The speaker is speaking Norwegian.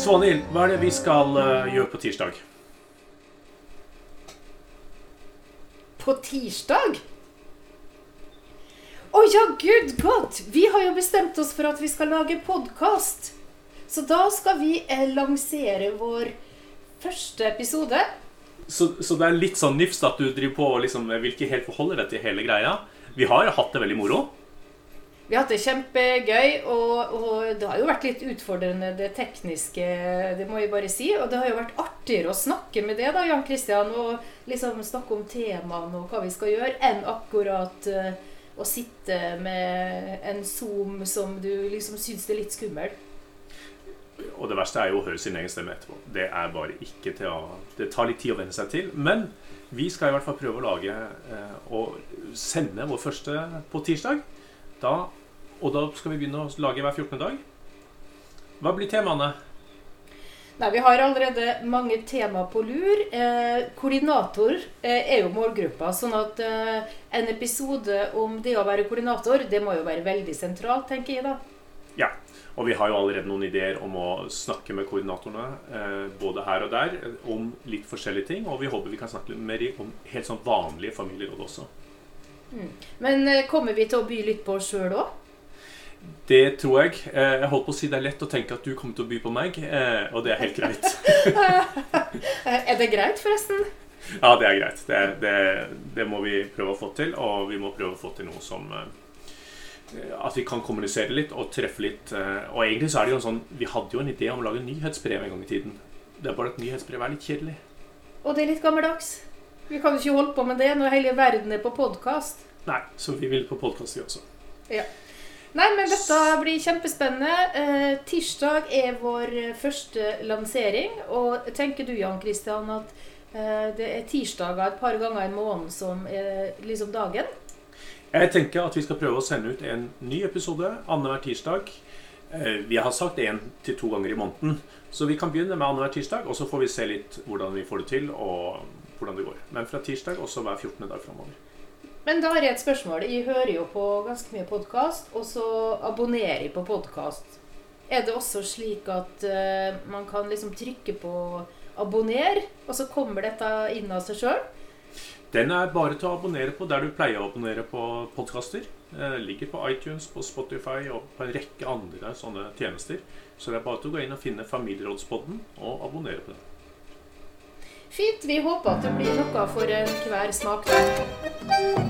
Svanhild, hva er det vi skal eh, gjøre på tirsdag? På tirsdag? Å ja, gud godt! Vi har jo bestemt oss for at vi skal lage podkast. Så da skal vi eh, lansere vår første episode. Så, så det er litt sånn nifst at du driver på og liksom vil ikke helt forholde deg til hele greia. Vi har hatt det veldig moro. Vi har hatt det kjempegøy, og, og det har jo vært litt utfordrende, det tekniske, det må jeg bare si. Og det har jo vært artigere å snakke med det, da, Jan Kristian, og liksom snakke om temaene og hva vi skal gjøre, enn akkurat uh, å sitte med en Zoom som du liksom syns er litt skummel. Og det verste er jo å høre sin egen stemme etterpå. Det er bare ikke til å Det tar litt tid å venne seg til. Men vi skal i hvert fall prøve å lage uh, og sende vår første på tirsdag. Da og da skal vi begynne å lage hver 14. dag. Hva blir temaene? Nei, Vi har allerede mange tema på lur. Eh, koordinator eh, er jo målgruppa. sånn at eh, en episode om det å være koordinator, det må jo være veldig sentralt, tenker jeg da. Ja. Og vi har jo allerede noen ideer om å snakke med koordinatorene eh, både her og der om litt forskjellige ting. Og vi håper vi kan snakke litt mer om helt sånn vanlige familieråd også. Mm. Men eh, kommer vi til å by litt på oss sjøl òg? Det tror jeg. Eh, jeg holdt på å si det er lett å tenke at du kommer til å by på meg, eh, og det er helt greit. er det greit, forresten? Ja, det er greit. Det, det, det, må vi prøve å få til, og vi må prøve å få til noe som eh, At vi kan kommunisere litt og treffe litt. Og egentlig så er det jo en sånn Vi hadde jo en idé om å lage nyhetsbrev en gang i tiden. Det er bare at nyhetsbrev er litt kjedelig. Og det er litt gammeldags. Vi kan jo ikke holde på med det når hele verden er på podkast. Nei, så vi vil på podkast, vi også. Ja. Nei, men dette blir kjempespennende. Eh, tirsdag er vår første lansering. Og tenker du, Jan Kristian, at eh, det er tirsdager et par ganger i måneden som er liksom dagen? Jeg tenker at vi skal prøve å sende ut en ny episode annenhver tirsdag. Eh, vi har sagt én til to ganger i måneden, så vi kan begynne med annenhver tirsdag. Og så får vi se litt hvordan vi får det til, og hvordan det går. Men fra tirsdag også hver 14. dag framover. Men da har jeg et spørsmål. Jeg hører jo på ganske mye podkast, og så abonnerer jeg på podkast. Er det også slik at uh, man kan liksom trykke på 'abonner', og så kommer dette inn av seg sjøl? Den er bare til å abonnere på der du pleier å abonnere på podkaster. Eh, ligger på iTunes, på Spotify og på en rekke andre sånne tjenester. Så det er bare til å gå inn og finne Familierådspodden og abonnere på den. Fint. Vi håper at det blir noe for enhver smak der.